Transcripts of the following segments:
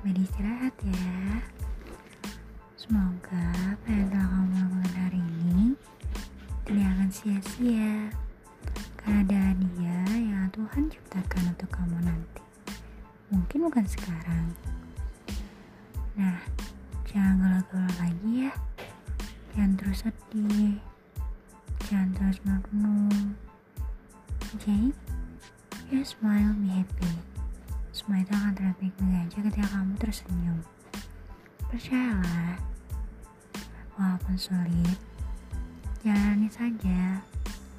kembali istirahat ya. Semoga apa yang telah kamu lakukan hari ini tidak akan sia-sia karena ada hadiah yang Tuhan ciptakan untuk kamu nanti. Mungkin bukan sekarang. Nah, jangan galau-galau lagi ya. Jangan terus sedih. Jangan terus merenung. Okay? just smile be happy. Semua itu akan terlihat baik-baik aja ketika kamu tersenyum. Percayalah, walaupun sulit, jalani saja,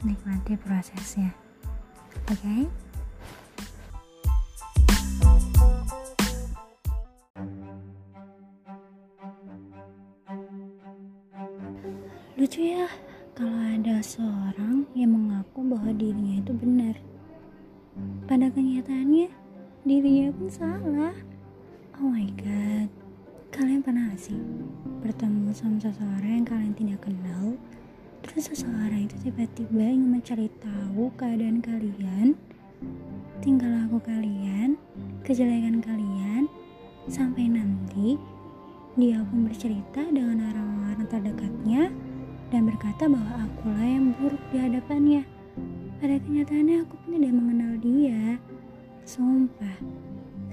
nikmati prosesnya. Oke? Okay? Lucu ya, kalau ada seorang yang mengaku bahwa dirinya itu benar. Pada kenyataannya, dirinya pun salah. Oh my god, kalian pernah sih bertemu sama seseorang yang kalian tidak kenal? Terus seseorang itu tiba-tiba ingin mencari tahu keadaan kalian, tinggal laku kalian, kejelekan kalian, sampai nanti dia pun bercerita dengan orang-orang terdekatnya dan berkata bahwa akulah yang buruk di hadapannya. Pada kenyataannya aku pun tidak mengenal dia. Sumpah,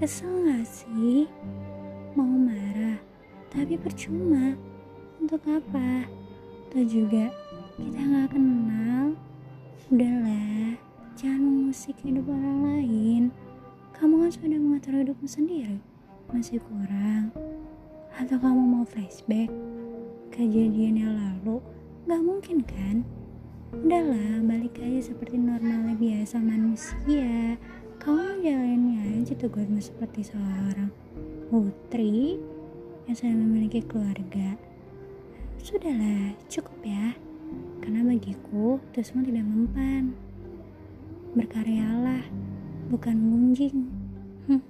kesel gak sih? Mau marah, tapi percuma. Untuk apa? Atau juga kita gak kenal. Udahlah, jangan mengusik hidup orang lain. Kamu kan sudah mengatur hidupmu sendiri. Masih kurang. Atau kamu mau flashback kejadian yang lalu? Gak mungkin kan? Udahlah, balik aja seperti normalnya biasa manusia. Kamu jalannya aja tugasmu seperti seorang putri yang sudah memiliki keluarga. Sudahlah, cukup ya. Karena bagiku itu semua tidak mempan. Berkaryalah, bukan munjing. Hm.